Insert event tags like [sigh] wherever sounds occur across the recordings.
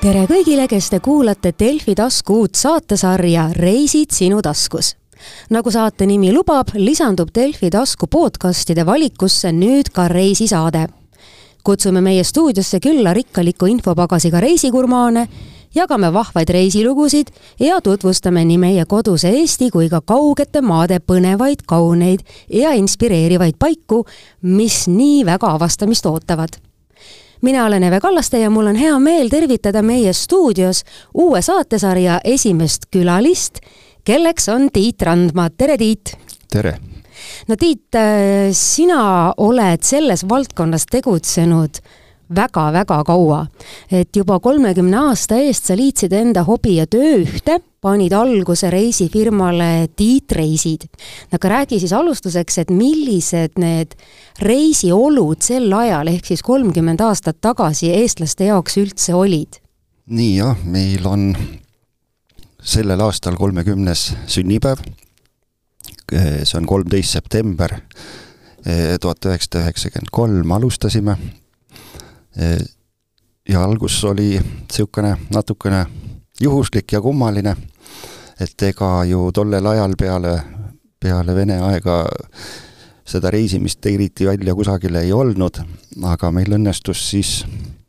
tere kõigile, kes te kuulate Delfi tasku uut saatesarja Reisid sinu taskus. nagu saate nimi lubab, lisandub Delfi tasku podcastide valikusse nüüd ka reisisaade. kutsume meie stuudiosse külla rikkaliku infopagasiga reisigurmaane, jagame vahvaid reisilugusid ja tutvustame nii meie koduse Eesti kui ka kaugete maade põnevaid, kauneid ja inspireerivaid paiku, mis nii väga avastamist ootavad mina olen Eve Kallaste ja mul on hea meel tervitada meie stuudios uue saatesarja esimest külalist, kelleks on Tiit Randma, tere Tiit! tere! no Tiit, äh, sina oled selles valdkonnas tegutsenud väga-väga kaua. et juba kolmekümne aasta eest sa liitsid enda hobi ja töö ühte, panid alguse reisifirmale Tiit Reisid. aga räägi siis alustuseks, et millised need reisiolud sel ajal, ehk siis kolmkümmend aastat tagasi eestlaste jaoks üldse olid? nii jah, meil on sellel aastal kolmekümnes sünnipäev, see on kolmteist september tuhat üheksasada üheksakümmend kolm alustasime ja algus oli niisugune natukene juhuslik ja kummaline, et ega ju tollel ajal peale, peale Vene aega seda reisimist eriti välja kusagile ei olnud, aga meil õnnestus siis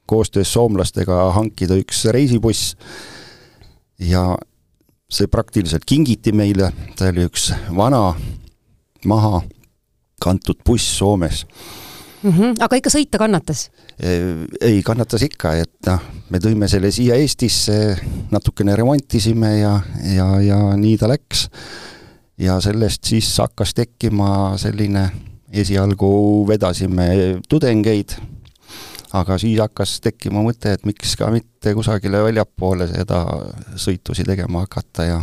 koostöös soomlastega hankida üks reisibuss ja see praktiliselt kingiti meile, ta oli üks vana maha kantud buss Soomes mm. -hmm. aga ikka sõita kannatas? ei, kannatas ikka, et noh, me tõime selle siia Eestisse, natukene remontisime ja, ja, ja nii ta läks. ja sellest siis hakkas tekkima selline, esialgu vedasime tudengeid, aga siis hakkas tekkima mõte, et miks ka mitte kusagile väljapoole seda sõitusi tegema hakata ja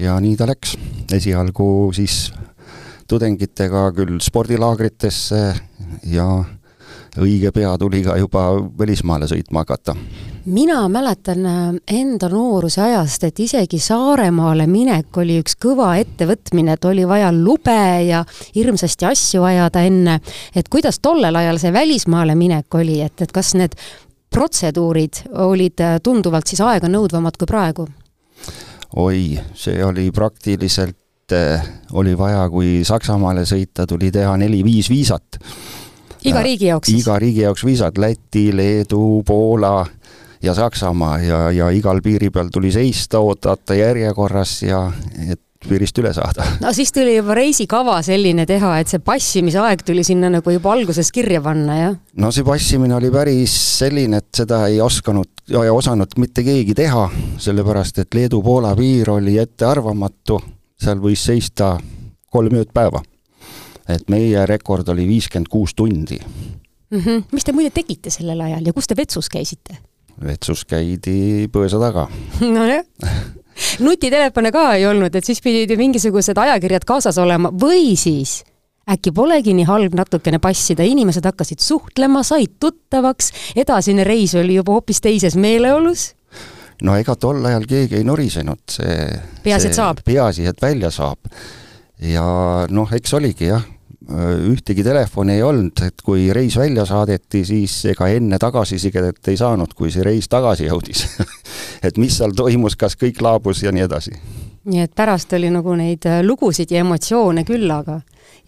ja nii ta läks. esialgu siis tudengitega küll spordilaagritesse ja õige pea tuli ka juba välismaale sõitma hakata. mina mäletan äh, enda nooruse ajast, et isegi Saaremaale minek oli üks kõva ettevõtmine, et oli vaja lube ja hirmsasti asju ajada enne. et kuidas tollel ajal see välismaale minek oli, et, et kas need protseduurid olid äh, tunduvalt siis aeganõudvamad kui praegu? oi, see oli praktiliselt äh, oli vaja, kui Saksamaale sõita, tuli teha neli-viis viisat iga riigi jaoks siis? iga riigi jaoks viisad, Läti, Leedu, Poola ja Saksamaa ja, ja igal piiri peal tuli seista, oodata järjekorras ja et piirist üle saada. no siis tuli juba reisikava selline teha, et see passimise aeg tuli sinna nagu juba alguses kirja panna, jah? no see passimine oli päris selline, et seda ei osanud ja osanud mitte keegi teha, sellepärast et Leedu-Poola piir oli ettearvamatu, seal võis seista kolm ööd päeva et meie rekord oli viiskümmend kuus tundi mm. -hmm. mis te muide tegite sellel ajal ja kus te vetsus käisite? vetsus käidi põõsa taga [laughs] nojah nutitelefone ka ei olnud, et siis pidid ju mingisugused ajakirjad kaasas olema või siis äkki polegi nii halb natukene passida, inimesed hakkasid suhtlema, said tuttavaks, edasine reis oli juba hoopis teises meeleolus? No ega tol ajal keegi ei norisenud, see peaasi, et saab? peaasi, et välja saab. ja noh, eks oligi jah, ühtegi telefoni ei olnud, et kui reis välja saadeti, siis ega enne tagasisidet ei saanud, kui see reis tagasi jõudis [laughs] et mis seal toimus, kas kõik laabus ja nii edasi. nii et pärast oli nagu neid lugusid ja emotsioone küll, aga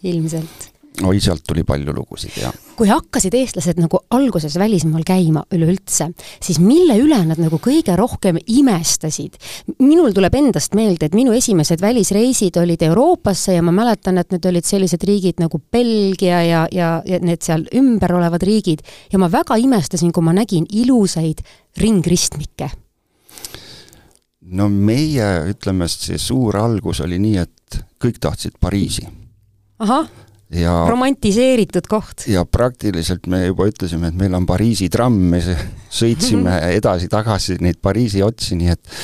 ilmselt oi, sealt tuli palju lugusid, jah. kui hakkasid eestlased nagu alguses välismaal käima üleüldse, siis mille üle nad nagu kõige rohkem imestasid? minul tuleb endast meelde, et minu esimesed välisreisid olid Euroopasse ja ma mäletan, et need olid sellised riigid nagu Belgia ja, ja, ja need seal ümber olevad riigid ja ma väga imestasin, kui ma nägin ilusaid ringristmikke no meie, ütleme, see suur algus oli nii, et kõik tahtsid Pariisi. ahah ja romantiseeritud koht. ja praktiliselt me juba ütlesime, et meil on Pariisi tramm, me sõitsime edasi-tagasi neid Pariisi otsi, nii et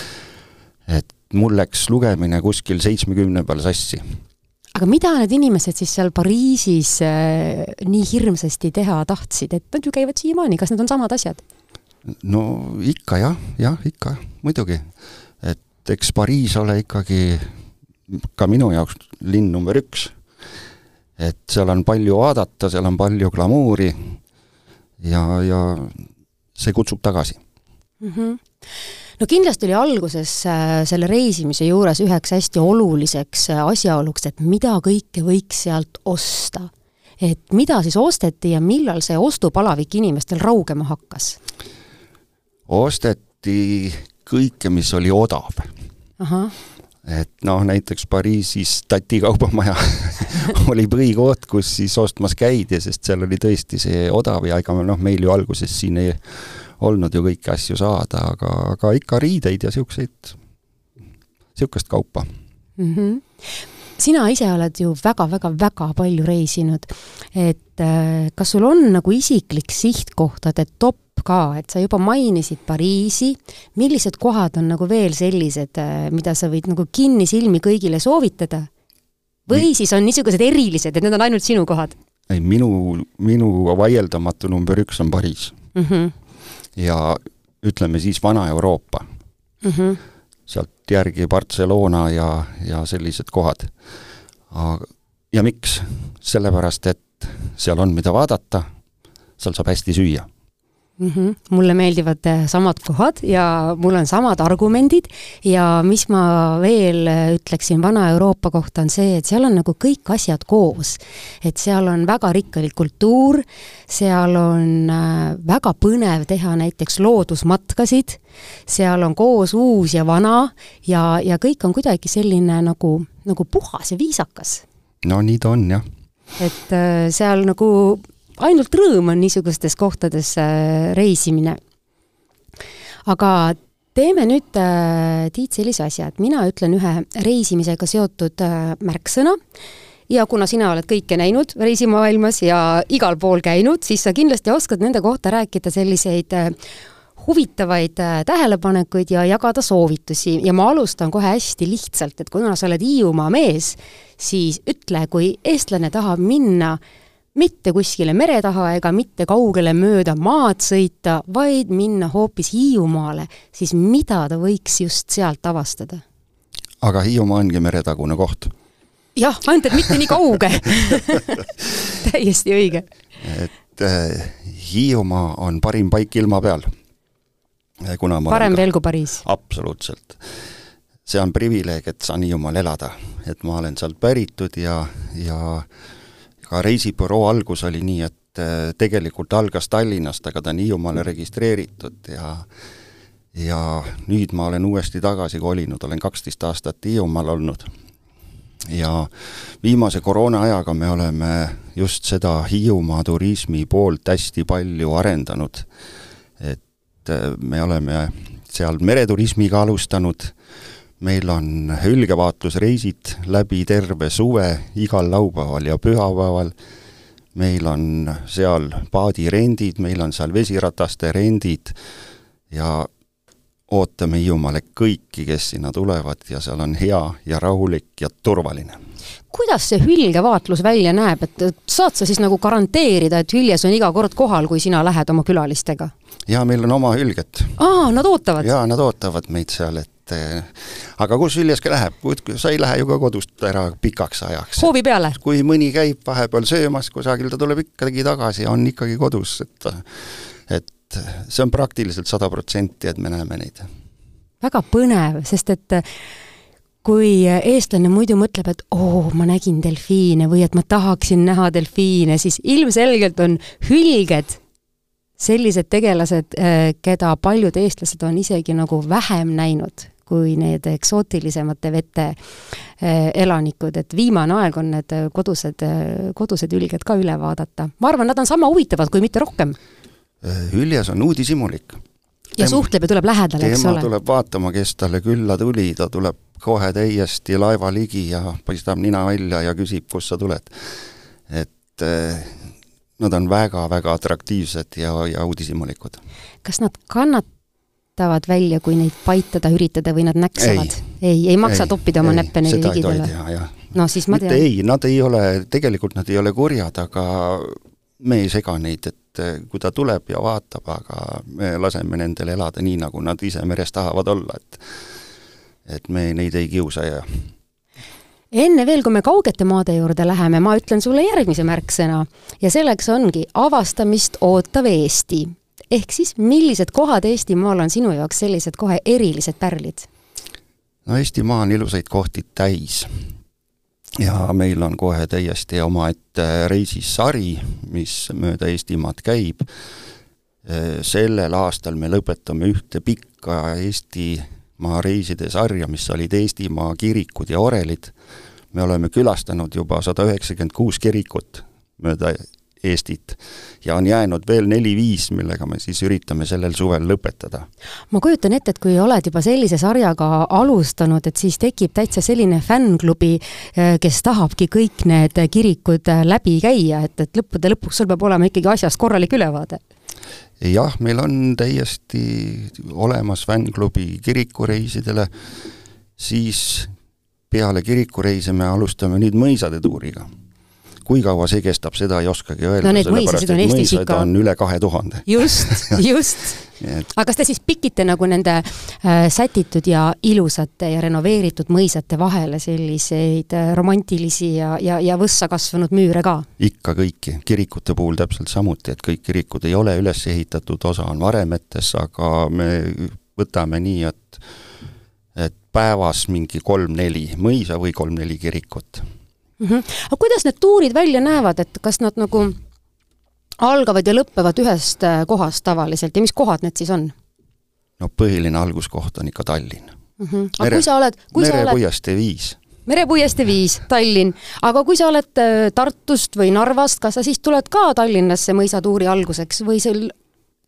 et mul läks lugemine kuskil seitsmekümne peal sassi. aga mida need inimesed siis seal Pariisis äh, nii hirmsasti teha tahtsid, et nad ju käivad siiamaani, kas need on samad asjad? no ikka jah, jah, ikka, muidugi. et eks Pariis ole ikkagi ka minu jaoks linn number üks et seal on palju vaadata, seal on palju glamuuri ja, ja see kutsub tagasi. mm. -hmm. no kindlasti oli alguses äh, selle reisimise juures üheks hästi oluliseks äh, asjaoluks, et mida kõike võiks sealt osta. et mida siis osteti ja millal see ostupalavik inimestel raugema hakkas? osteti kõike, mis oli odav. Et noh, näiteks Pariisis Tati kaubamaja [laughs] oli põhikoht, kus siis ostmas käidi, sest seal oli tõesti see odav ja ega noh, meil ju alguses siin ei olnud ju kõiki asju saada, aga, aga ikka riideid ja niisuguseid, niisugust kaupa mm. -hmm. sina ise oled ju väga-väga-väga palju reisinud, et äh, kas sul on nagu isiklik sihtkohtade top ka, et sa juba mainisid Pariisi, millised kohad on nagu veel sellised, äh, mida sa võid nagu kinnisilmi kõigile soovitada? või siis on niisugused erilised, et need on ainult sinu kohad? ei, minu, minu vaieldamatu number üks on Pariis mm. -hmm ja ütleme siis Vana-Euroopa mm. -hmm. sealt järgi Barcelona ja, ja sellised kohad. ja miks? sellepärast, et seal on, mida vaadata, seal saab hästi süüa mm. -hmm. mulle meeldivad äh, samad kohad ja mul on samad argumendid ja mis ma veel äh, ütleksin Vana-Euroopa kohta, on see, et seal on nagu kõik asjad koos. et seal on väga rikkalik kultuur, seal on äh, väga põnev teha näiteks loodusmatkasid, seal on koos uus ja vana ja, ja kõik on kuidagi selline nagu, nagu puhas ja viisakas. no nii ta on, jah. et seal nagu ainult rõõm on niisugustes kohtades äh, reisimine. aga teeme nüüd, äh, Tiit, sellise asja, et mina ütlen ühe reisimisega seotud äh, märksõna ja kuna sina oled kõike näinud reisimaailmas ja igal pool käinud, siis sa kindlasti oskad nende kohta rääkida selliseid huvitavaid tähelepanekuid ja jagada soovitusi ja ma alustan kohe hästi lihtsalt, et kuna sa oled Hiiumaa mees, siis ütle, kui eestlane tahab minna mitte kuskile mere taha ega mitte kaugele mööda maad sõita, vaid minna hoopis Hiiumaale, siis mida ta võiks just sealt avastada? aga Hiiumaa ongi meretagune koht. jah, ainult et mitte nii kauge [laughs] täiesti õige. et äh, Hiiumaa on parim paik ilma peal. kuna ma parem veel kui Pariis? absoluutselt. see on privileeg, et saan Hiiumaal elada, et ma olen sealt päritud ja, ja ka reisibüroo algus oli nii, et äh, tegelikult algas Tallinnast, aga ta on Hiiumaale registreeritud ja ja nüüd ma olen uuesti tagasi kolinud, olen kaksteist aastat Hiiumaal olnud. ja viimase koroona ajaga me oleme just seda Hiiumaa turismi poolt hästi palju arendanud. et äh, me oleme seal mereturismiga alustanud, meil on hülgevaatlusreisid läbi terve suve, igal laupäeval ja pühapäeval, meil on seal paadirendid, meil on seal vesirataste rendid ja ootame Hiiumaale kõiki, kes sinna tulevad ja seal on hea ja rahulik ja turvaline. kuidas see hülgevaatlus välja näeb, et saad sa siis nagu garanteerida, et hüljes on iga kord kohal, kui sina lähed oma külalistega? jaa, meil on oma hülged. aa, nad ootavad? jaa, nad ootavad meid seal, et et aga kus Viljaski läheb, sa ei lähe ju ka kodust ära pikaks ajaks. hoovi peale? kui mõni käib vahepeal söömas kusagil, ta tuleb ikkagi tagasi ja on ikkagi kodus, et et see on praktiliselt sada protsenti, et me näeme neid. väga põnev, sest et kui eestlane muidu mõtleb, et oo, ma nägin delfiine või et ma tahaksin näha delfiine, siis ilmselgelt on hülged sellised tegelased, keda paljud eestlased on isegi nagu vähem näinud kui need eksootilisemate vete eh, elanikud, et viimane aeg on need kodused, kodused hülged ka üle vaadata. ma arvan, nad on sama huvitavad, kui mitte rohkem. hüljes on uudishimulik. ja tema, suhtleb ja tuleb lähedale, eks ole. tuleb vaatama, kes talle külla tuli, ta tuleb kohe täiesti laeva ligi ja paistab nina välja ja küsib, kust sa tuled. et eh, nad on väga-väga atraktiivsed ja, ja uudishimulikud. kas nad kannat-, paistavad välja, kui neid paitada üritada või nad näksavad? ei, ei maksa ei, toppida oma näppe neile ligidale? no siis ma tean. ei, nad ei ole, tegelikult nad ei ole kurjad, aga me ei sega neid, et eh, kui ta tuleb ja vaatab, aga me laseme nendel elada nii, nagu nad ise meres tahavad olla, et et me neid ei kiusa ja enne veel, kui me kaugete maade juurde läheme, ma ütlen sulle järgmise märksõna ja selleks ongi avastamist ootav Eesti ehk siis, millised kohad Eestimaal on sinu jaoks sellised kohe erilised pärlid? no Eestimaa on ilusaid kohti täis ja meil on kohe täiesti omaette reisisari, mis mööda Eestimaad käib. sellel aastal me lõpetame ühte pikka Eestimaa reiside sarja, mis olid Eestimaa kirikud ja orelid. me oleme külastanud juba sada üheksakümmend kuus kirikut mööda Eestit. Ja on jäänud veel neli-viis, millega me siis üritame sellel suvel lõpetada. ma kujutan ette, et kui oled juba sellise sarjaga alustanud, et siis tekib täitsa selline fännklubi, eh, kes tahabki kõik need kirikud eh, läbi käia, et, et lõppude lõpuks sul peab olema ikkagi asjast korralik ülevaade. Jah, meil on täiesti olemas fännklubi kirikureisidele, siis peale kirikureise me alustame nüüd mõisade tuuriga kui kaua see kestab, seda ei oskagi öelda. no need mõisasid on Eestis ikka. on üle kahe tuhande. just, [laughs] [laughs] just Et... aga kas te siis pikite nagu nende äh, sätitud ja ilusate ja renoveeritud mõisate vahele selliseid äh, romantilisi ja, ja, ja võssa kasvanud müüre ka? ikka kõiki, kirikute puhul täpselt samuti, et kõik kirikud ei ole üles ehitatud, osa on varemetes, aga me võtame nii, et et päevas mingi kolm-neli mõisa või kolm-neli kirikut mm. -hmm. aga kuidas need tuurid välja näevad, et kas nad nagu algavad ja lõpevad ühest äh, kohast tavaliselt ja mis kohad need siis on? no põhiline alguskoht on ikka Tallinn mm. -hmm. aga Mere, kui sa oled, kui sa oled merepuiestee viis merepuiestee viis, Tallinn. aga kui sa oled äh, Tartust või Narvast, kas sa siis tuled ka Tallinnasse mõisatuuri alguseks või sul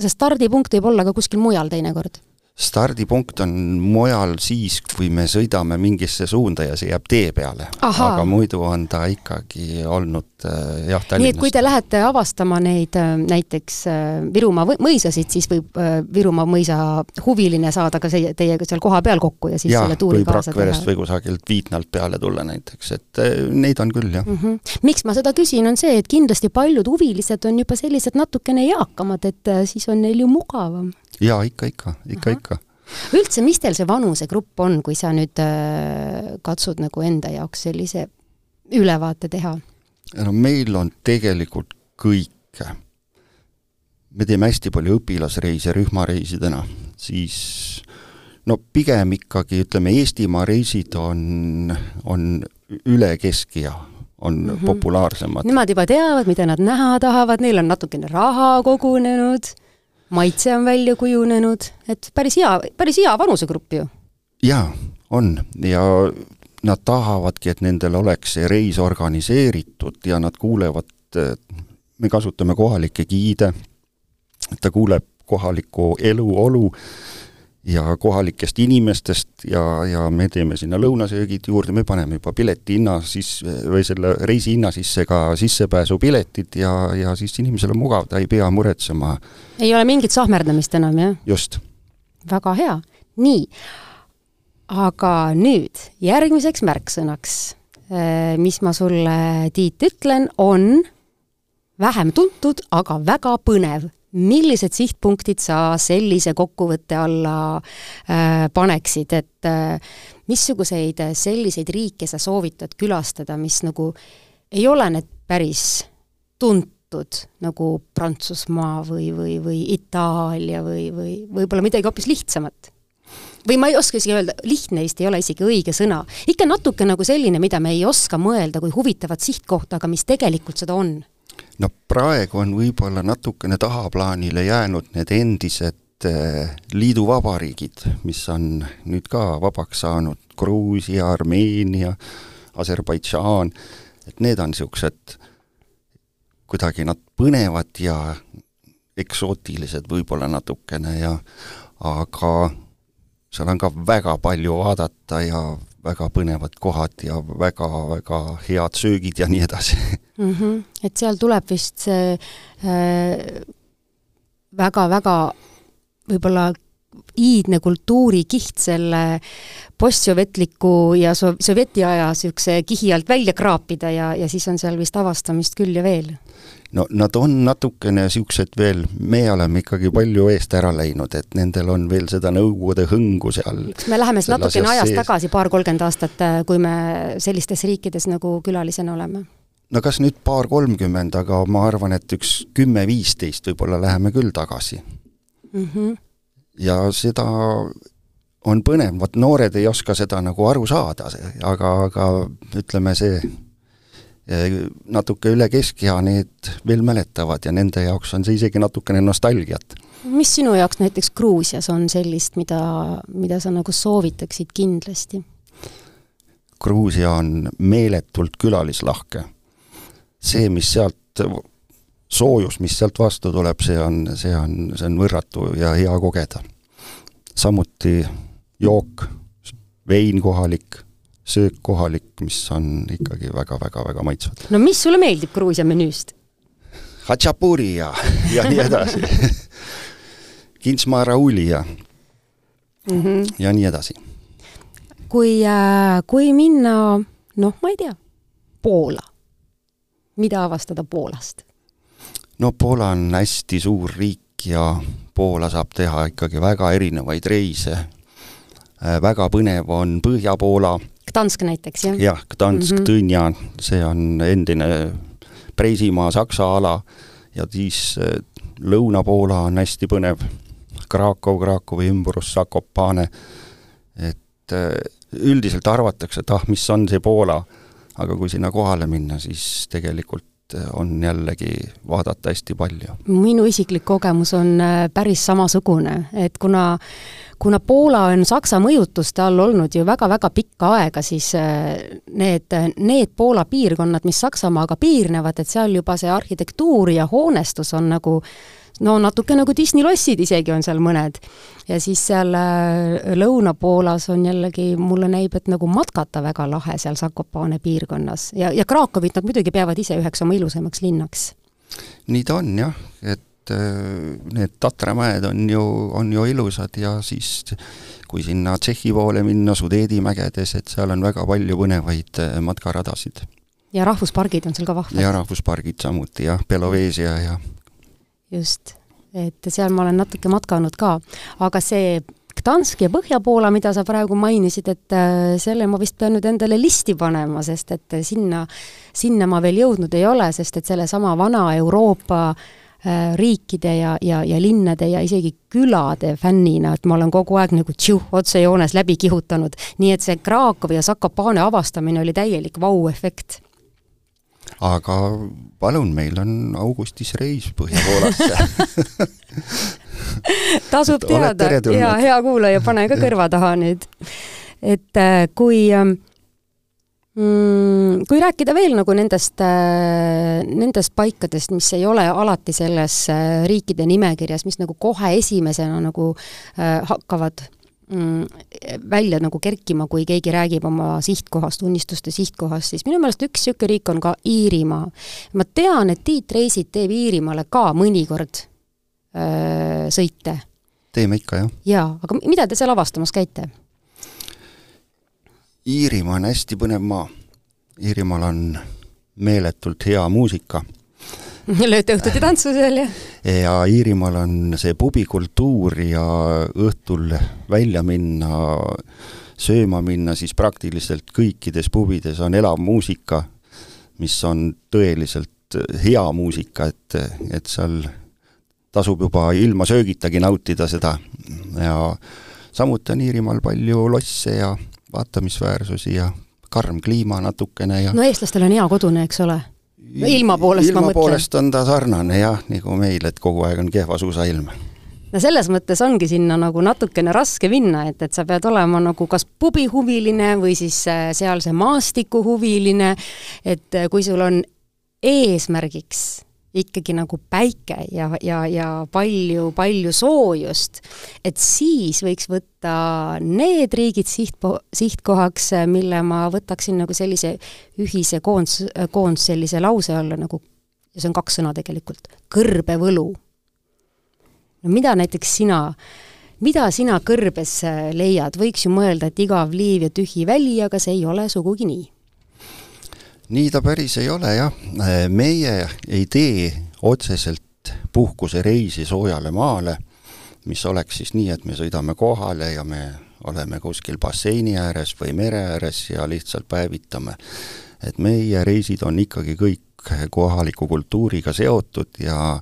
see stardipunkt võib olla ka kuskil mujal teinekord? Stardipunkt on mujal siis, kui me sõidame mingisse suunda ja see jääb tee peale. aga muidu on ta ikkagi olnud äh, jah, Tallinnast. nii et kui te lähete avastama neid äh, näiteks äh, Virumaa mõisasid, siis võib Virumaa mõisa huviline saada ka see, teiega seal kohapeal kokku ja siis ja, selle tuuri kaasa teha? Või kusagilt Viitnalt peale tulla näiteks, et neid on küll, jah mm. -hmm. miks ma seda küsin, on see, et kindlasti paljud huvilised on juba sellised natukene eakamad, et siis on neil ju mugavam jaa, ikka, ikka, ikka, ikka. üldse, mis teil see vanusegrupp on, kui sa nüüd äh, katsud nagu enda jaoks sellise ülevaate teha? No meil on tegelikult kõike. me teeme hästi palju õpilasreise rühmareisidena, siis no pigem ikkagi ütleme, Eestimaa reisid on, on üle keskea on mm -hmm. populaarsemad. Nemad juba teavad, mida nad näha tahavad, neil on natukene raha kogunenud maitse on välja kujunenud, et päris hea, päris hea vanusegrupp ju. jaa, on ja nad tahavadki, et nendel oleks see reis organiseeritud ja nad kuulevad, me kasutame kohalikke giide, ta kuuleb kohalikku eluolu ja kohalikest inimestest ja, ja me teeme sinna lõunasöögid juurde, me paneme juba pileti hinna siis, või selle reisi hinna sisse ka sissepääsupiletid ja, ja siis inimesel on mugav, ta ei pea muretsema. ei ole mingit sahmerdamist enam, jah? just. väga hea, nii. Aga nüüd järgmiseks märksõnaks, eh, mis ma sulle, Tiit, ütlen, on vähem tuntud, aga väga põnev millised sihtpunktid sa sellise kokkuvõtte alla äh, paneksid, et äh, missuguseid selliseid riike sa soovitad külastada, mis nagu ei ole need päris tuntud, nagu Prantsusmaa või, või, või Itaalia või, või võib-olla midagi hoopis lihtsamat? Või ma ei oska isegi öelda, lihtne vist ei ole isegi õige sõna. ikka natuke nagu selline, mida me ei oska mõelda kui huvitavat sihtkohta, aga mis tegelikult seda on no praegu on võib-olla natukene tahaplaanile jäänud need endised eh, liiduvabariigid, mis on nüüd ka vabaks saanud, Gruusia, Armeenia, Aserbaidžaan, et need on niisugused kuidagi nad põnevad ja eksootilised võib-olla natukene ja aga seal on ka väga palju vaadata ja väga põnevad kohad ja väga-väga head söögid ja nii edasi mm. -hmm. et seal tuleb vist see äh, väga-väga võib-olla iidne kultuurikiht selle postsovetliku ja so-, sovjetiaja niisuguse kihi alt välja kraapida ja, ja siis on seal vist avastamist küll ja veel no nad on natukene niisugused veel, me oleme ikkagi palju eest ära läinud, et nendel on veel seda Nõukogude hõngu seal. kas me läheme siis natukene ajas sees. tagasi, paar-kolmkümmend aastat, äh, kui me sellistes riikides nagu külalisena oleme? no kas nüüd paar-kolmkümmend, aga ma arvan, et üks kümme-viisteist võib-olla läheme küll tagasi mm. -hmm. ja seda on põnev, vot noored ei oska seda nagu aru saada, aga, aga ütleme, see natuke üle keskea need veel mäletavad ja nende jaoks on see isegi natukene nostalgiat. mis sinu jaoks näiteks Gruusias on sellist, mida, mida sa nagu soovitaksid kindlasti? Gruusia on meeletult külalislahke. see, mis sealt, soojus, mis sealt vastu tuleb, see on, see on, see on võrratu ja hea kogeda. samuti jook, vein kohalik, söök kohalik, mis on ikkagi väga-väga-väga maitsvad. no mis sulle meeldib Gruusia menüüst? Hatšapuri ja, ja nii edasi kintsmarauli ja mm, -hmm. ja nii edasi. kui äh,, kui minna, noh, ma ei tea, Poola, mida avastada Poolast? no Poola on hästi suur riik ja Poola saab teha ikkagi väga erinevaid reise Äh, väga põnev on Põhja-Poola. Gdansk näiteks, jah? jah, Gdansk mm, -hmm. Tõnja, see on endine Preisimaa Saksa ala ja siis äh, Lõuna-Poola on hästi põnev, Krakow, Krakowi ümbrus, Zakopane, et äh, üldiselt arvatakse, et ah, mis on see Poola, aga kui sinna kohale minna, siis tegelikult on jällegi vaadata hästi palju. minu isiklik kogemus on päris samasugune, et kuna kuna Poola on Saksa mõjutuste all olnud ju väga-väga pikka aega, siis äh, need, need Poola piirkonnad, mis Saksamaaga piirnevad, et seal juba see arhitektuur ja hoonestus on nagu no natuke nagu Disney lossid isegi on seal mõned. ja siis seal äh, Lõuna-Poolas on jällegi, mulle näib, et nagu matkata väga lahe seal Zakopane piirkonnas ja, ja Krakowit nad muidugi peavad ise üheks oma ilusamaks linnaks. nii ta on jah, et et äh, need Tatramäed on ju, on ju ilusad ja siis kui sinna Tšehhi poole minna, Sudeedi mägedes, et seal on väga palju põnevaid äh, matkaradasid. ja rahvuspargid on seal ka vahvad? ja rahvuspargid samuti jah, Belovesia ja just, et seal ma olen natuke matkanud ka, aga see Gdansk ja Põhja-Poola, mida sa praegu mainisid, et äh, selle ma vist pean nüüd endale listi panema, sest et sinna, sinna ma veel jõudnud ei ole, sest et sellesama vana Euroopa Äh, riikide ja, ja, ja linnade ja isegi külade fännina, et ma olen kogu aeg nagu tšiuh, otsejoones läbi kihutanud. nii et see Krakowi ja Zakopane avastamine oli täielik vau-efekt aga palun, meil on augustis reis Põhja-Poolasse [laughs] [laughs] tasub teada ja hea kuulaja, pane ka kõrva taha nüüd. et äh, kui äh? Kui rääkida veel nagu nendest, äh, nendest paikadest, mis ei ole alati selles äh, riikide nimekirjas, mis nagu kohe esimesena nagu äh, hakkavad mm, välja nagu kerkima, kui keegi räägib oma sihtkohast, unistuste sihtkohast, siis minu meelest üks niisugune riik on ka Iirimaa. ma tean, et Tiit Reisid teeb Iirimaale ka mõnikord öö, sõite. teeme ikka, jah. jaa, aga mida te seal avastamas käite? Iirimaa on hästi põnev maa. Iirimaal on meeletult hea muusika. [laughs] lööte õhtuti tantsu seal, jah? ja Iirimaal on see pubikultuur ja õhtul välja minna, sööma minna, siis praktiliselt kõikides pubides on elav muusika, mis on tõeliselt hea muusika, et, et seal tasub juba ilma söögitagi nautida seda ja samuti on Iirimaal palju losse ja vaatamisväärsusi ja karm kliima natukene ja no eestlastel on hea kodune, eks ole? ilma poolest ilma ma mõtlen. poolest on ta sarnane jah, nagu meil, et kogu aeg on kehva suusailm no selles mõttes ongi sinna nagu natukene raske minna, et, et sa pead olema nagu kas pubihuviline või siis äh, sealse maastiku huviline, et äh, kui sul on eesmärgiks ikkagi nagu päike ja, ja, ja palju, palju soojust, et siis võiks võtta need riigid sihtpo-, sihtkohaks, mille ma võtaksin nagu sellise ühise koondus, koondus sellise lause alla nagu, ja see on kaks sõna tegelikult, kõrbevõlu. no mida näiteks sina, mida sina kõrbes leiad, võiks ju mõelda, et igav liiv ja tühi väli, aga see ei ole sugugi nii nii ta päris ei ole jah, meie ei tee otseselt puhkusereisi soojale maale, mis oleks siis nii, et me sõidame kohale ja me oleme kuskil basseini ääres või mere ääres ja lihtsalt päevitame. et meie reisid on ikkagi kõik kohaliku kultuuriga seotud ja,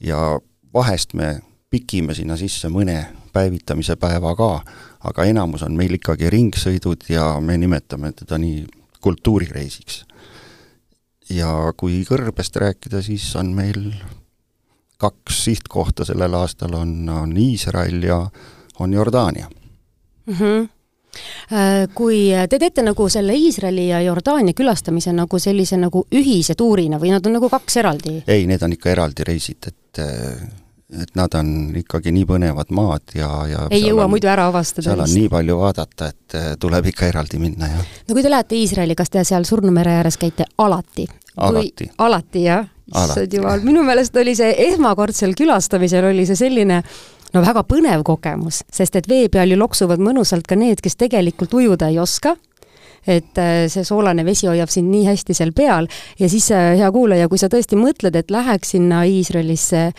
ja vahest me pikime sinna sisse mõne päevitamise päeva ka, aga enamus on meil ikkagi ringsõidud ja me nimetame teda nii kultuurireisiks. ja kui kõrbest rääkida, siis on meil kaks sihtkohta sellel aastal, on, on Iisrael ja on Jordaania mm. -hmm kui te teete nagu selle Iisraeli ja Jordaania külastamise nagu sellise nagu ühise tuurina või nad on nagu kaks eraldi? ei, need on ikka eraldi reisid, et et nad on ikkagi nii põnevad maad ja, ja ei jõua on, muidu ära avastada. seal on nii palju vaadata, et eh, tuleb ikka eraldi minna, jah. no kui te lähete Iisraeli, kas te seal Surnu mere ääres käite alati? alati. alati, jah? issand jumal, minu meelest oli see esmakordsel külastamisel oli see selline no väga põnev kogemus, sest et vee peal ju loksuvad mõnusalt ka need, kes tegelikult ujuda ei oska et eh, see soolane vesi hoiab sind nii hästi seal peal ja siis, eh, hea kuulaja, kui sa tõesti mõtled, et läheks sinna Iisraelisse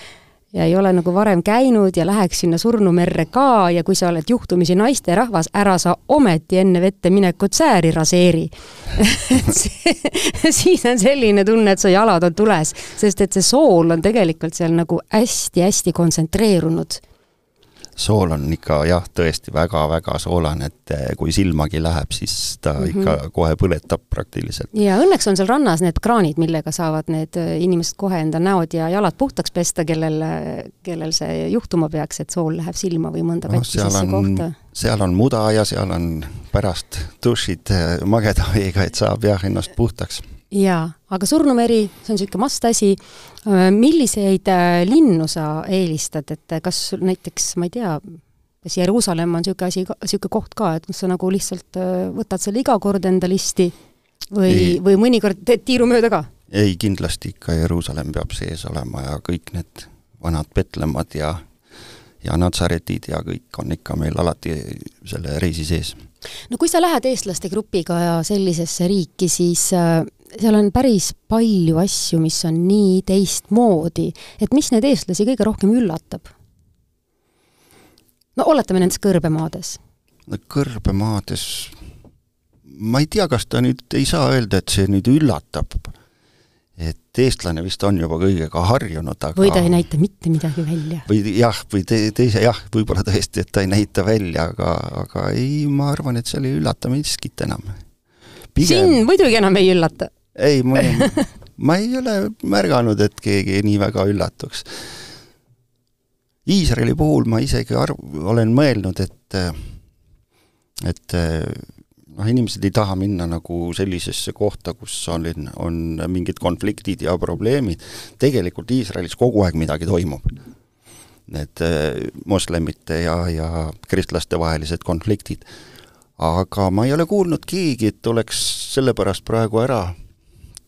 ja ei ole nagu varem käinud ja läheks sinna surnumerre ka ja kui sa oled juhtumisi naisterahvas, ära sa ometi enne vette minekut sääri raseeri. [laughs] Siis on selline tunne, et su jalad on tules, sest et see sool on tegelikult seal nagu hästi-hästi kontsentreerunud sool on ikka jah, tõesti väga-väga soolane, et eh, kui silmagi läheb, siis ta mm -hmm. ikka kohe põletab praktiliselt. ja õnneks on seal rannas need kraanid, millega saavad need eh, inimesed kohe enda näod ja jalad puhtaks pesta, kellel, kellel see juhtuma peaks, et sool läheb silma või mõnda no, katkisesse kohta. seal on muda ja seal on pärast dušid eh, mageda veega, et saab jah ennast puhtaks jaa, aga Surnumeri, see on niisugune must asi, milliseid äh, linnu sa eelistad, et äh, kas näiteks, ma ei tea, kas Jeruusalemm on niisugune asi, niisugune koht ka, et sa nagu lihtsalt võtad selle iga kord enda listi või, või mõnikord teed tiiru mööda ka? ei, kindlasti ikka Jeruusalemm peab sees olema ja kõik need vanad Betlemmad ja ja Natsaretid ja kõik on ikka meil alati selle reisi sees. no kui sa lähed eestlaste grupiga sellisesse riiki, siis seal on päris palju asju, mis on nii teistmoodi, et mis neid eestlasi kõige rohkem üllatab? no oletame nendes kõrbemaades. no kõrbemaades, ma ei tea, kas ta nüüd, ei saa öelda, et see nüüd üllatab. et eestlane vist on juba kõigega harjunud, aga või ta ei näita mitte midagi välja. või jah, või te, teise jah, võib-olla tõesti, et ta ei näita välja, aga, aga ei, ma arvan, et seal ei üllata miskit enam Pigem... sind muidugi enam ei üllata ei, ma, [laughs] ma ei ole märganud, et keegi nii väga üllatuks. Iisraeli puhul ma isegi arv-, olen mõelnud, et et noh, inimesed ei taha minna nagu sellisesse kohta, kus on, on mingid konfliktid ja probleemid, tegelikult Iisraelis kogu aeg midagi toimub. Need moslemite ja, ja kristlaste vahelised konfliktid. aga ma ei ole kuulnud keegi, et oleks sellepärast praegu ära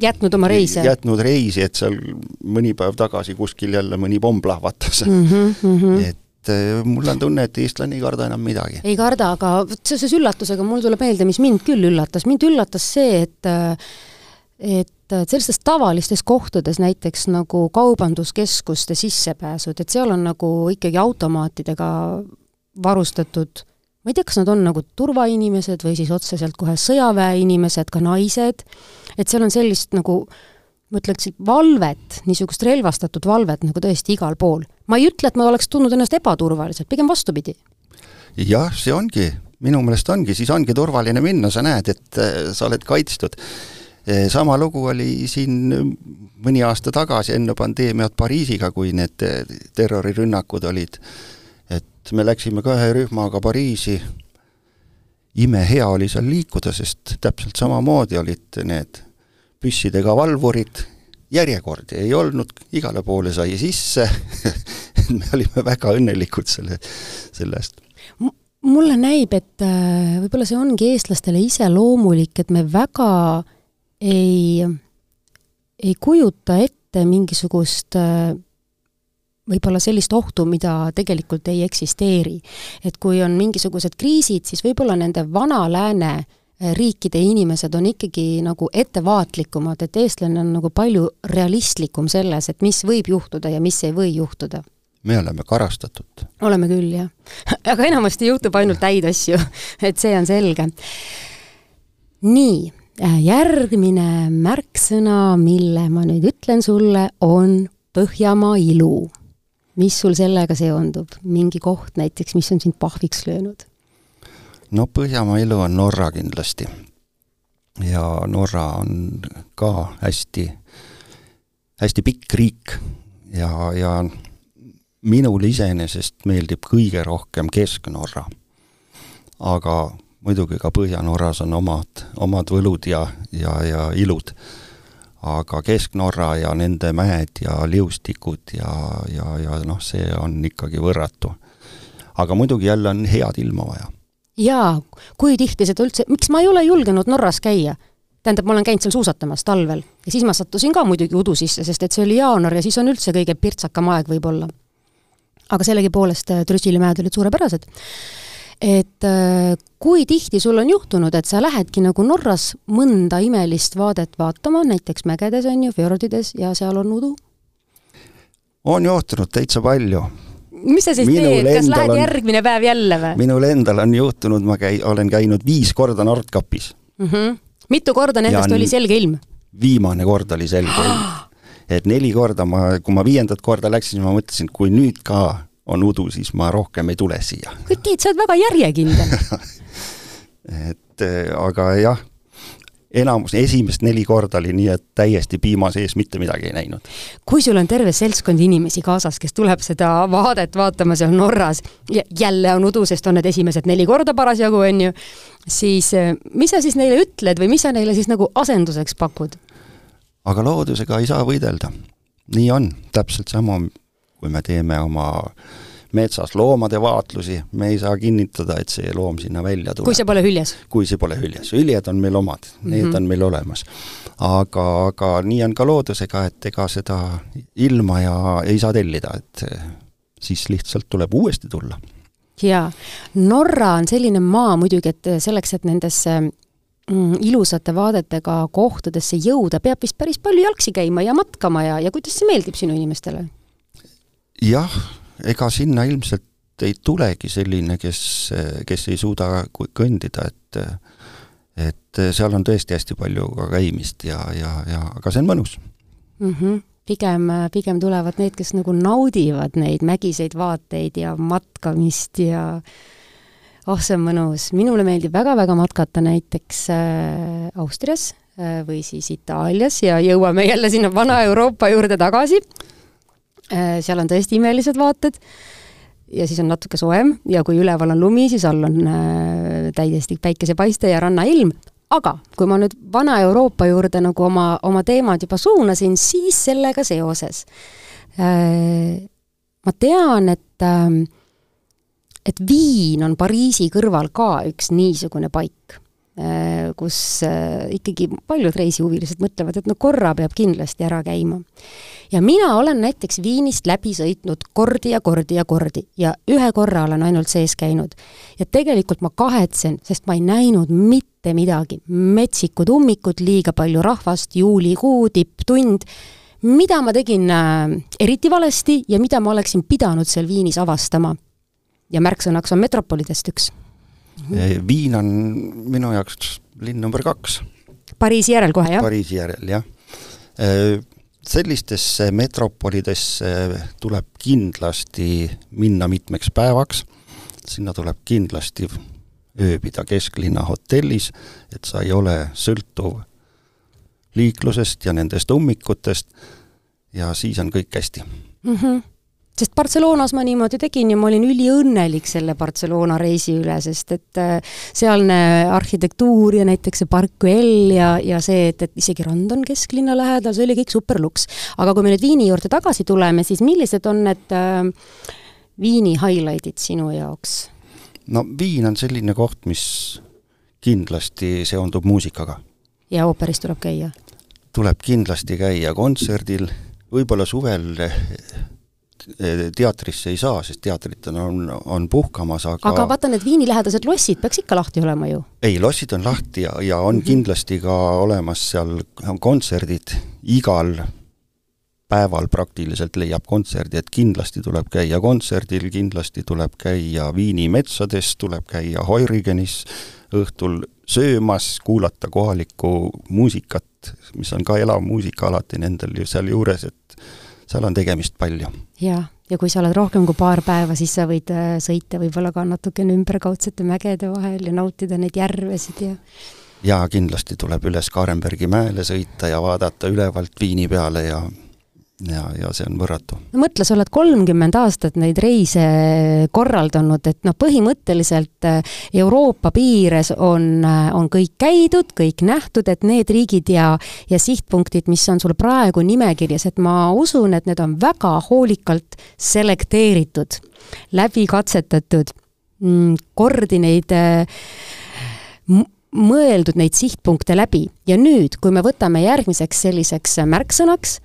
jätnud oma reise? jätnud reisi, et seal mõni päev tagasi kuskil jälle mõni pomm plahvatas mm. -hmm, mm -hmm. et eh, mul on tunne, et eestlane ei karda enam midagi. ei karda, aga seoses üllatusega mul tuleb meelde, mis mind küll üllatas, mind üllatas see, et et sellistes tavalistes kohtades, näiteks nagu kaubanduskeskuste sissepääsud, et seal on nagu ikkagi automaatidega varustatud ma ei tea, kas nad on nagu turvainimesed või siis otseselt kohe sõjaväeinimesed, ka naised, et seal on sellist nagu ma ütleksin, valvet, niisugust relvastatud valvet nagu tõesti igal pool. ma ei ütle, et ma oleks tundnud ennast ebaturvaliselt, pigem vastupidi. jah, see ongi, minu meelest ongi, siis ongi turvaline minna, sa näed, et äh, sa oled kaitstud. Äh, sama lugu oli siin mõni aasta tagasi enne pandeemiat Pariisiga, kui need äh, terrorirünnakud olid et me läksime ka ühe rühmaga Pariisi, imehea oli seal liikuda, sest täpselt samamoodi olid need püssidega valvurid, järjekordi ei olnud, igale poole sai sisse. [laughs] Me olime väga õnnelikud selle, sellest. mulle näib, et äh, võib-olla see ongi eestlastele iseloomulik, et me väga ei, ei kujuta ette mingisugust äh, võib-olla sellist ohtu, mida tegelikult ei eksisteeri. et kui on mingisugused kriisid, siis võib-olla nende vana lääne eh, riikide inimesed on ikkagi nagu ettevaatlikumad, et eestlane on nagu palju realistlikum selles, et mis võib juhtuda ja mis ei või juhtuda me oleme karastatud. oleme küll, jah. [laughs] aga enamasti juhtub ainult häid asju, [laughs] et see on selge. nii, äh, järgmine märksõna, mille ma nüüd ütlen sulle, on Põhjamaa ilu mis sul sellega seondub, mingi koht näiteks, mis on sind pahviks löönud? no Põhjamaa elu on Norra kindlasti. ja Norra on ka hästi, hästi pikk riik ja, ja minule iseenesest meeldib kõige rohkem Kesk-Norra. aga muidugi ka Põhja-Norras on omad, omad võlud ja, ja, ja ilud. Aga Kesk-Norra ja nende mäed ja liustikud ja, ja, ja noh, see on ikkagi võrratu. aga muidugi jälle on head ilma vaja. jaa, kui tihti seda üldse, miks ma ei ole julgenud Norras käia? tähendab, ma olen käinud seal suusatamas talvel ja siis ma sattusin ka muidugi udu sisse, sest et see oli jaanuar ja siis on üldse kõige pirtsakam aeg võib-olla. aga sellegipoolest äh, Trüssili mäed olid suurepärased et äh, kui tihti sul on juhtunud, et sa lähedki nagu Norras mõnda imelist vaadet vaatama, näiteks mägedes on ju, fjordides ja seal on udu? on juhtunud täitsa palju. mis sa siis minul teed, kas lähed on, järgmine päev jälle või? minul endal on juhtunud, ma käi-, olen käinud viis korda Nordkapis mm. -hmm. mitu korda nendest ja oli selge ilm? viimane kord oli selge ilm. [gasps] et neli korda ma, kui ma viiendat korda läksin, ma mõtlesin, kui nüüd ka on udu, siis ma rohkem ei tule siia. kuid Tiit, sa oled väga järjekindel [laughs] et eh, aga jah, enamus, esimest neli korda oli nii, et täiesti piima sees mitte midagi ei näinud. kui sul on terve seltskond inimesi kaasas, kes tuleb seda vaadet vaatama seal Norras ja jälle on udu, sest on need esimesed neli korda parasjagu, on ju, siis eh, mis sa siis neile ütled või mis sa neile siis nagu asenduseks pakud? aga loodusega ei saa võidelda. nii on, täpselt sama kui me teeme oma metsas loomade vaatlusi, me ei saa kinnitada, et see loom sinna välja tuleb. kui see pole hüljes? kui see pole hüljes, hüljed on meil omad mm, -hmm. need mhm. on meil olemas. aga, aga nii on ka loodusega, et ega seda ilma ja ei saa tellida, et siis lihtsalt tuleb uuesti tulla. jaa, Norra on selline maa muidugi, et selleks, et nendesse mm, ilusate vaadetega kohtadesse jõuda, peab vist päris palju jalgsi käima ja matkama ja, ja kuidas see meeldib sinu inimestele? Jah, ega sinna ilmselt ei tulegi selline, kes, kes ei suuda kõndida, et et seal on tõesti hästi palju ka käimist ja, ja, ja aga see on mõnus mm. -hmm pigem, pigem tulevad need, kes nagu naudivad neid mägiseid vaateid ja matkamist ja oh, see on mõnus. minule meeldib väga-väga matkata näiteks äh, Austrias äh, või siis Itaalias ja jõuame jälle sinna Vana-Euroopa juurde tagasi seal on tõesti imelised vaated ja siis on natuke soojem ja kui üleval on lumi, siis all on äh, täiesti päikesepaiste ja rannailm. aga kui ma nüüd Vana-Euroopa juurde nagu oma, oma teemad juba suunasin, siis sellega seoses äh, ma tean, et äh, et Viin on Pariisi kõrval ka üks niisugune paik äh,, kus äh, ikkagi paljud reisihuvilised mõtlevad, et no korra peab kindlasti ära käima ja mina olen näiteks Viinist läbi sõitnud kordi ja kordi ja kordi ja ühe korra olen ainult sees käinud. ja tegelikult ma kahetsen, sest ma ei näinud mitte midagi. metsikud ummikud, liiga palju rahvast, juulikuu, tipptund, mida ma tegin äh, eriti valesti ja mida ma oleksin pidanud seal Viinis avastama. ja märksõnaks on metropolidest üks. Viin on minu jaoks linn number kaks. Pariisi järel kohe, jah? Pariisi järel, jah äh, sellistesse metropolidesse tuleb kindlasti minna mitmeks päevaks, sinna tuleb kindlasti ööbida kesklinna hotellis, et sa ei ole sõltuv liiklusest ja nendest ummikutest ja siis on kõik hästi mm. -hmm sest Barcelonas ma niimoodi tegin ja ma olin üliõnnelik selle Barcelona reisi üle, sest et äh, sealne arhitektuur ja näiteks see Park Güell ja, ja see, et, et isegi rand on kesklinna lähedal, see oli kõik super luks. aga kui me nüüd Viini juurde tagasi tuleme, siis millised on need äh, Viini highlight'id sinu jaoks? no Viin on selline koht, mis kindlasti seondub muusikaga. ja ooperis tuleb käia? tuleb kindlasti käia kontserdil, võib-olla suvel teatrisse ei saa, sest teatrid on, on puhkamas, aga aga vaata, need Viini-lähedased lossid peaks ikka lahti olema ju? ei, lossid on lahti ja, ja on -hmm. kindlasti ka olemas seal kontserdid, igal päeval praktiliselt leiab kontserdi, et kindlasti tuleb käia kontserdil, kindlasti tuleb käia Viini metsades, tuleb käia Heurigenis õhtul söömas, kuulata kohalikku muusikat, mis on ka elav muusika alati nendel ju sealjuures, et seal on tegemist palju. jah, ja kui sa oled rohkem kui paar päeva, siis sa võid äh, sõita võib-olla ka natukene ümberkaudsete mägede vahel ja nautida neid järvesid ja jaa, kindlasti tuleb üles Kaarenbergi mäele sõita ja vaadata ülevalt Viini peale ja ja, ja see on võrratu. no mõtle, sa oled kolmkümmend aastat neid reise korraldanud, et noh, põhimõtteliselt äh, Euroopa piires on, äh, on kõik käidud, kõik nähtud, et need riigid ja, ja sihtpunktid, mis on sul praegu nimekirjas, et ma usun, et need on väga hoolikalt selekteeritud, läbi katsetatud, mm, kordi neid äh, mõeldud neid sihtpunkte läbi ja nüüd, kui me võtame järgmiseks selliseks märksõnaks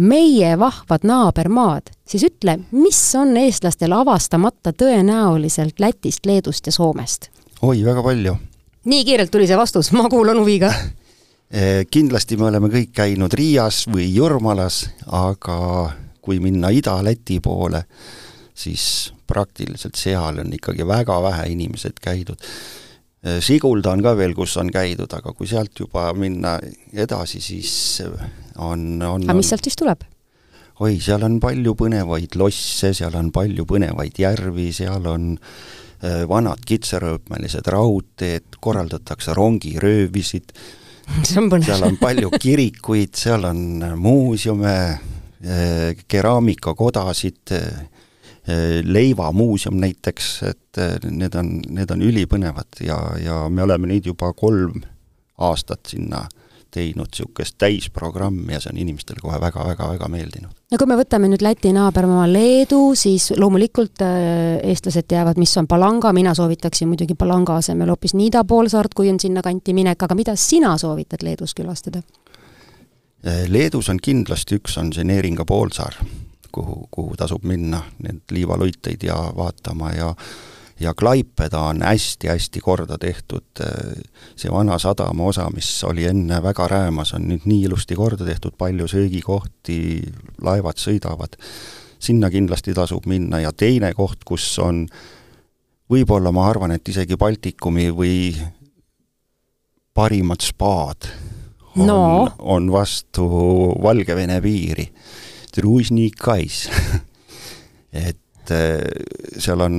meie vahvad naabermaad, siis ütle, mis on eestlastel avastamata tõenäoliselt Lätist, Leedust ja Soomest? oi, väga palju. nii kiirelt tuli see vastus, ma kuulan huviga [laughs] eh, kindlasti me oleme kõik käinud Riias või Jurmalas, aga kui minna Ida-Läti poole, siis praktiliselt seal on ikkagi väga vähe inimesed käidud Sigulda on ka veel, kus on käidud, aga kui sealt juba minna edasi, siis on, on aga mis sealt siis tuleb? oi, seal on palju põnevaid losse, seal on palju põnevaid järvi, seal on äh, vanad kitsarööpmelised raudteed, korraldatakse rongiröövisid, [laughs] seal on palju kirikuid, seal on muuseume äh,, keraamikakodasid äh,, leivamuuseum näiteks, et äh, need on, need on ülipõnevad ja, ja me oleme nüüd juba kolm aastat sinna teinud niisugust täisprogrammi ja see on inimestele kohe väga-väga-väga meeldinud. no kui me võtame nüüd Läti naabermaa Leedu, siis loomulikult äh, eestlased teavad, mis on palanga, mina soovitaksin muidugi palanga asemel hoopis Niida poolsaart, kui on sinnakanti minek, aga mida sina soovitad Leedus külastada? Äh, Leedus on kindlasti üks, on see Neeringa poolsaar, kuhu, kuhu tasub minna, need liivaluiteid ja vaatama ja ja Klaipeda on hästi-hästi korda tehtud, see vana sadama osa, mis oli enne väga räämas, on nüüd nii ilusti korda tehtud, palju söögikohti, laevad sõidavad, sinna kindlasti tasub minna ja teine koht, kus on võib-olla ma arvan, et isegi Baltikumi või parimad spaad on no., on vastu Valgevene piiri, Tružnikais et eh, seal on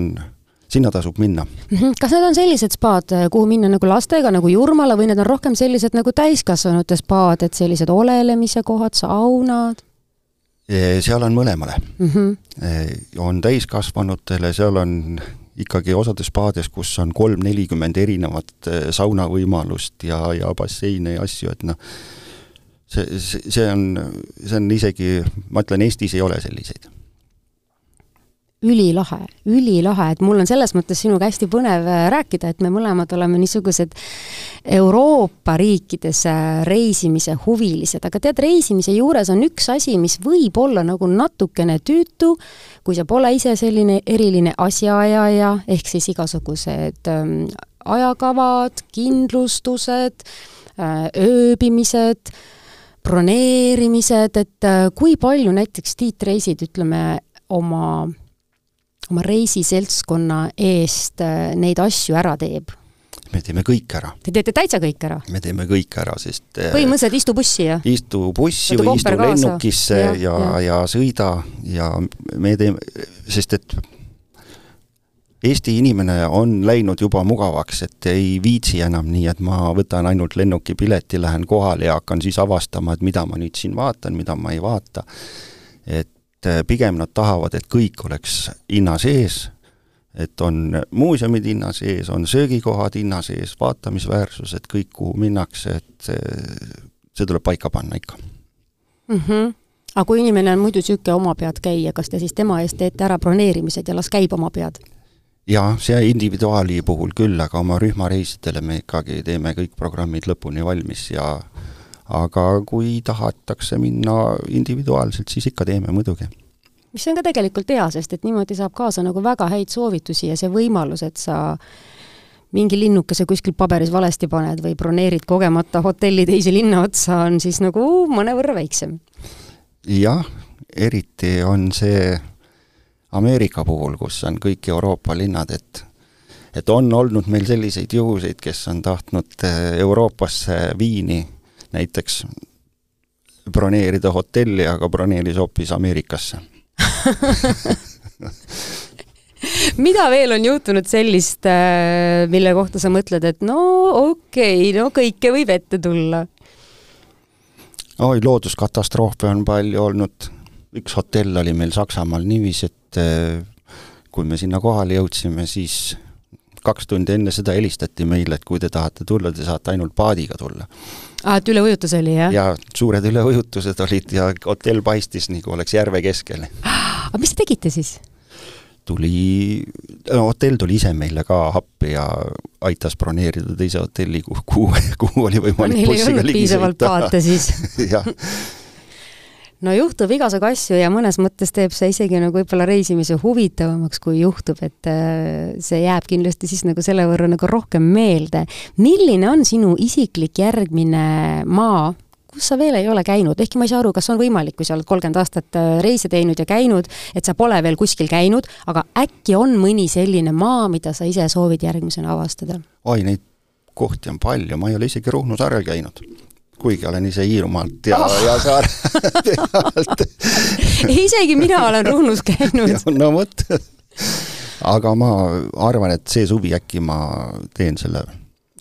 sinna tasub minna. Mhm. kas need on sellised spaad, kuhu minna nagu lastega, nagu Jurmala, või need on rohkem sellised nagu täiskasvanute spaad, et sellised olelemise kohad, saunad? seal on mõlemale mm. -hmm. on täiskasvanutele, seal on ikkagi osades spaades, kus on kolm-nelikümmend erinevat saunavõimalust ja, ja basseine ja asju, et noh, see, see on, see on isegi, ma ütlen, Eestis ei ole selliseid. Ülilahe, ülilahe, et mul on selles mõttes sinuga hästi põnev äh, rääkida, et me mõlemad oleme niisugused Euroopa riikides äh, reisimise huvilised, aga tead, reisimise juures on üks asi, mis võib olla nagu natukene tüütu, kui sa pole ise selline eriline asjaajaja, ehk siis igasugused ähm, ajakavad, kindlustused äh,, ööbimised, broneerimised, et äh, kui palju näiteks Tiit reisid, ütleme, oma oma reisiseltskonna eest äh, neid asju ära teeb? me teeme kõik ära. Te teete täitsa kõik ära? me teeme kõik ära, sest äh, põhimõtteliselt istu bussi ja? istu bussi või istu lennukisse ja, ja, ja, ja sõida ja me teeme, sest et Eesti inimene on läinud juba mugavaks, et ei viitsi enam nii, et ma võtan ainult lennukipileti, lähen kohale ja hakkan siis avastama, et mida ma nüüd siin vaatan, mida ma ei vaata. et äh, pigem nad tahavad, et kõik oleks hinna sees, et on muuseumid hinna sees, on söögikohad hinna sees, vaatamisväärsused, kõik, kuhu minnakse, et see, see tuleb paika panna ikka mm. -hmm. aga kui inimene on muidu niisugune oma pead käija, kas te siis tema eest teete ära broneerimised ja las käib oma pead? Jah, see individuaali puhul küll, aga oma rühmareisidele me ikkagi teeme kõik programmid lõpuni valmis ja aga kui tahetakse minna individuaalselt, siis ikka teeme muidugi. mis on ka tegelikult hea, sest et niimoodi saab kaasa nagu väga häid soovitusi ja see võimalus, et sa mingi linnukese kuskil paberis valesti paned või broneerid kogemata hotelli teise linna otsa, on siis nagu mõnevõrra väiksem. jah, eriti on see Ameerika puhul, kus on kõik Euroopa linnad, et et on olnud meil selliseid juhuseid, kes on tahtnud Euroopasse Viini näiteks broneerida hotelli, aga broneeris hoopis Ameerikasse [laughs] mida veel on juhtunud sellist, äh, mille kohta sa mõtled, et no okei okay,, no kõike võib ette tulla? oi, looduskatastroofe on palju olnud. Üks hotell oli meil Saksamaal niiviisi, et äh, kui me sinna kohale jõudsime, siis kaks tundi enne seda helistati meile, et kui te tahate tulla, te saate ainult paadiga tulla. aa, et üleujutus oli, jah? jaa, suured üleujutused olid ja hotell paistis nagu oleks järve keskel. aga mis te tegite siis? tuli, no hotell tuli ise meile ka appi ja aitas broneerida teise hotelli, kuhu, kuhu, oli võimalik Neil ei olnud piisavalt paate siis [laughs] jah no juhtub igasugu asju ja mõnes mõttes teeb see isegi nagu võib-olla reisimise huvitavamaks, kui juhtub, et äh, see jääb kindlasti siis nagu selle võrra nagu rohkem meelde. milline on sinu isiklik järgmine maa, kus sa veel ei ole käinud, ehkki ma ei saa aru, kas on võimalik, kui sa oled kolmkümmend aastat äh, reise teinud ja käinud, et sa pole veel kuskil käinud, aga äkki on mõni selline maa, mida sa ise soovid järgmisena avastada? oi, neid kohti on palju, ma ei ole isegi Ruhnu saarel käinud kuigi olen ise Hiirumaalt ja oh., ja Saare [laughs] pealt isegi mina [laughs] olen Ruhnus käinud. no vot. aga ma arvan, et see suvi äkki ma teen selle,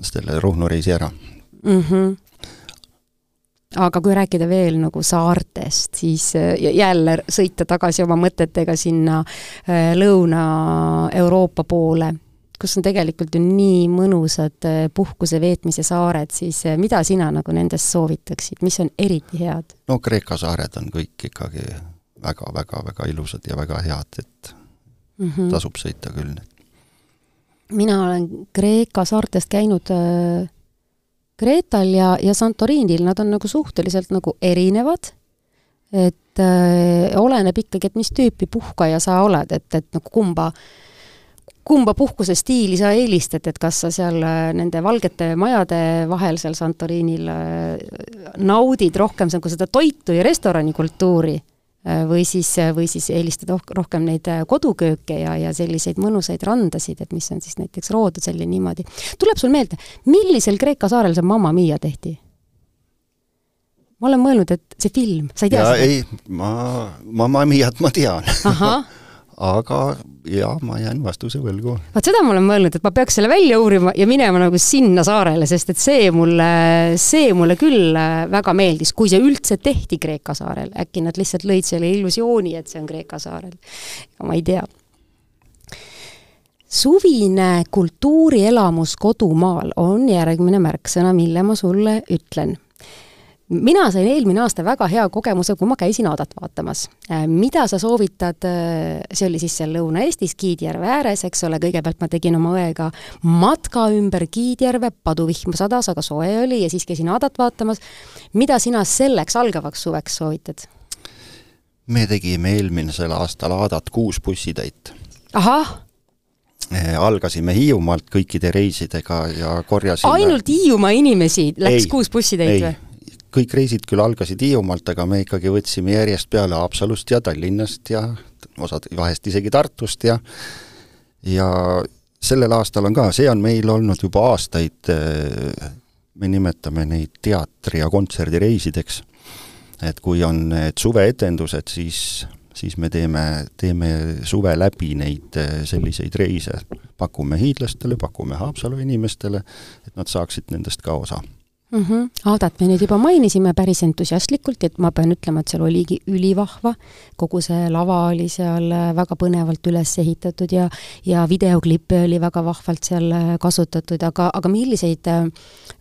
selle Ruhnu reisi ära mm. -hmm aga kui rääkida veel nagu saartest, siis jälle sõita tagasi oma mõtetega sinna äh, Lõuna-Euroopa poole kus on tegelikult ju nii mõnusad äh, puhkuse veetmise saared, siis äh, mida sina nagu nendest soovitaksid, mis on eriti head? no Kreeka saared on kõik ikkagi väga-väga-väga ilusad ja väga head, et mm -hmm. tasub sõita küll. mina olen Kreeka saartest käinud äh, Kreetal ja, ja Santorinil, nad on nagu suhteliselt nagu erinevad, et äh, oleneb ikkagi, et mis tüüpi puhkaja sa oled, et, et nagu kumba äh, kumba puhkusestiili sa eelistad, et kas sa seal äh, nende valgete majade vahel seal Santorinil äh, naudid rohkem nagu seda toitu ja restoranikultuuri äh, või siis, või siis eelistad rohkem neid kodukööke ja, ja selliseid mõnusaid randasid, et mis on siis näiteks Roodotsel ja niimoodi. tuleb sul meelde, millisel Kreeka saarel see Mamma Mia tehti? ma olen mõelnud, et see film, sa ei tea ja, seda? ei, ma, Mamma Miat ma tean [laughs] aga jaa, ma jään vastuse võlgu. vaat seda ma olen mõelnud, et ma peaks selle välja uurima ja minema nagu sinna saarele, sest et see mulle, see mulle küll äh, väga meeldis, kui see üldse tehti Kreeka saarel, äkki nad lihtsalt lõid selle illusiooni, et see on Kreeka saarel. ma ei tea suvine kultuurielamus kodumaal on järgmine märksõna, mille ma sulle ütlen mina sain eelmine aasta väga hea kogemuse, kui ma käisin Aadat vaatamas. Äh, mida sa soovitad, äh, see oli siis seal Lõuna-Eestis, Kiidjärve ääres, eks ole, kõigepealt ma tegin oma õega matka ümber Kiidjärve, paduvihm sadas, aga soe oli ja siis käisin Aadat vaatamas. mida sina selleks algavaks suveks soovitad? me tegime eelmisel aastal Aadat kuus bussitäit. ahah algasime Hiiumaalt kõikide reisidega ja korjasime ainult Hiiumaa inimesi läks ei, kuus bussitäit või? Kõik reisid küll algasid Hiiumaalt, aga me ikkagi võtsime järjest peale Haapsalust ja Tallinnast ja osad vahest isegi Tartust ja ja sellel aastal on ka, see on meil olnud juba aastaid, me nimetame neid teatri- ja kontserdireisideks. et kui on need suveetendused, siis, siis me teeme, teeme suve läbi neid selliseid reise. pakume hiidlastele, pakume Haapsalu inimestele, et nad saaksid nendest ka osa mm. -hmm. Aadat me nüüd juba mainisime päris entusiastlikult, et ma pean ütlema, et seal oligi ülivahva, kogu see lava oli seal äh, väga põnevalt üles ehitatud ja ja videoklippe oli väga vahvalt seal äh, kasutatud, aga, aga milliseid, äh,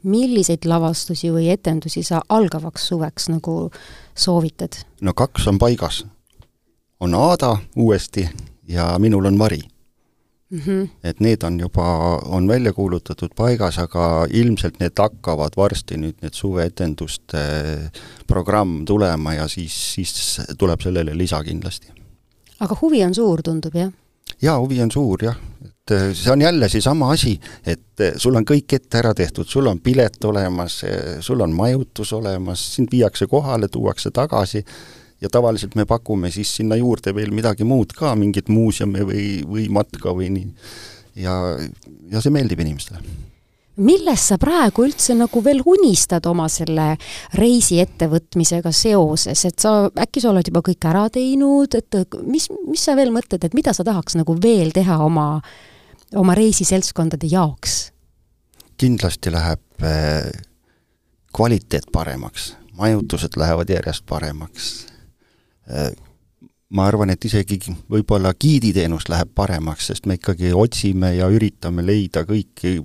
milliseid lavastusi või etendusi sa algavaks suveks nagu soovitad? no kaks on paigas. on Aada uuesti ja minul on Mari Mm -hmm. et need on juba, on välja kuulutatud paigas, aga ilmselt need hakkavad varsti nüüd need suveetenduste programm tulema ja siis, siis tuleb sellele lisa kindlasti. aga huvi on suur, tundub, jah? jaa, huvi on suur jah, et eh, see on jälle seesama asi, et eh, sul on kõik ette ära tehtud, sul on pilet olemas, eh, sul on majutus olemas, sind viiakse kohale, tuuakse tagasi ja tavaliselt me pakume siis sinna juurde veel midagi muud ka, mingit muuseume või, või matka või nii. ja, ja see meeldib inimestele millest sa praegu üldse nagu veel unistad oma selle reisi ettevõtmisega seoses, et sa, äkki sa oled juba kõik ära teinud, et mis, mis sa veel mõtled, et mida sa tahaks nagu veel teha oma, oma reisiseltskondade jaoks? kindlasti läheb eh, kvaliteet paremaks, majutused lähevad järjest paremaks ma arvan, et isegi võib-olla giiditeenus läheb paremaks, sest me ikkagi otsime ja üritame leida kõiki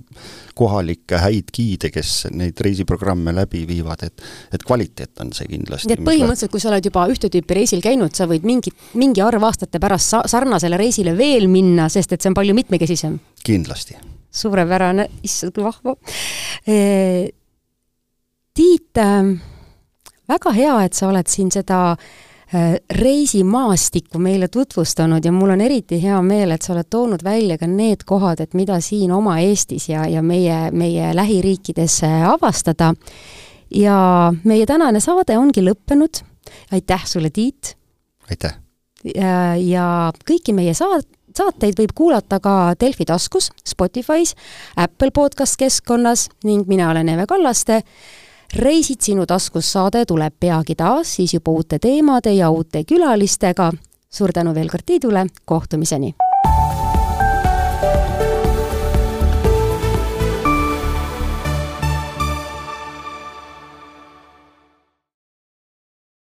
kohalikke häid giide, kes neid reisiprogramme läbi viivad, et et kvaliteet on see kindlasti. nii et põhimõtteliselt, kui sa oled juba ühte tüüpi reisil käinud, sa võid mingi, mingi arv aastate pärast sa-, sarnasele reisile veel minna, sest et see on palju mitmekesisem? kindlasti. suurepärane, issand kui vahva. Tiit äh,, väga hea, et sa oled siin seda Äh, reisimaastikku meile tutvustanud ja mul on eriti hea meel, et sa oled toonud välja ka need kohad, et mida siin oma Eestis ja, ja meie, meie lähiriikides äh, avastada. ja meie tänane saade ongi lõppenud. aitäh sulle, Tiit! aitäh! ja, ja kõiki meie saat-, saateid võib kuulata ka Delfi taskus, Spotify's, Apple podcast keskkonnas ning mina olen Eve Kallaste reisid sinu taskus saade tuleb peagi taas, siis juba uute teemade ja uute külalistega. suur tänu veel kord Tiidule, kohtumiseni!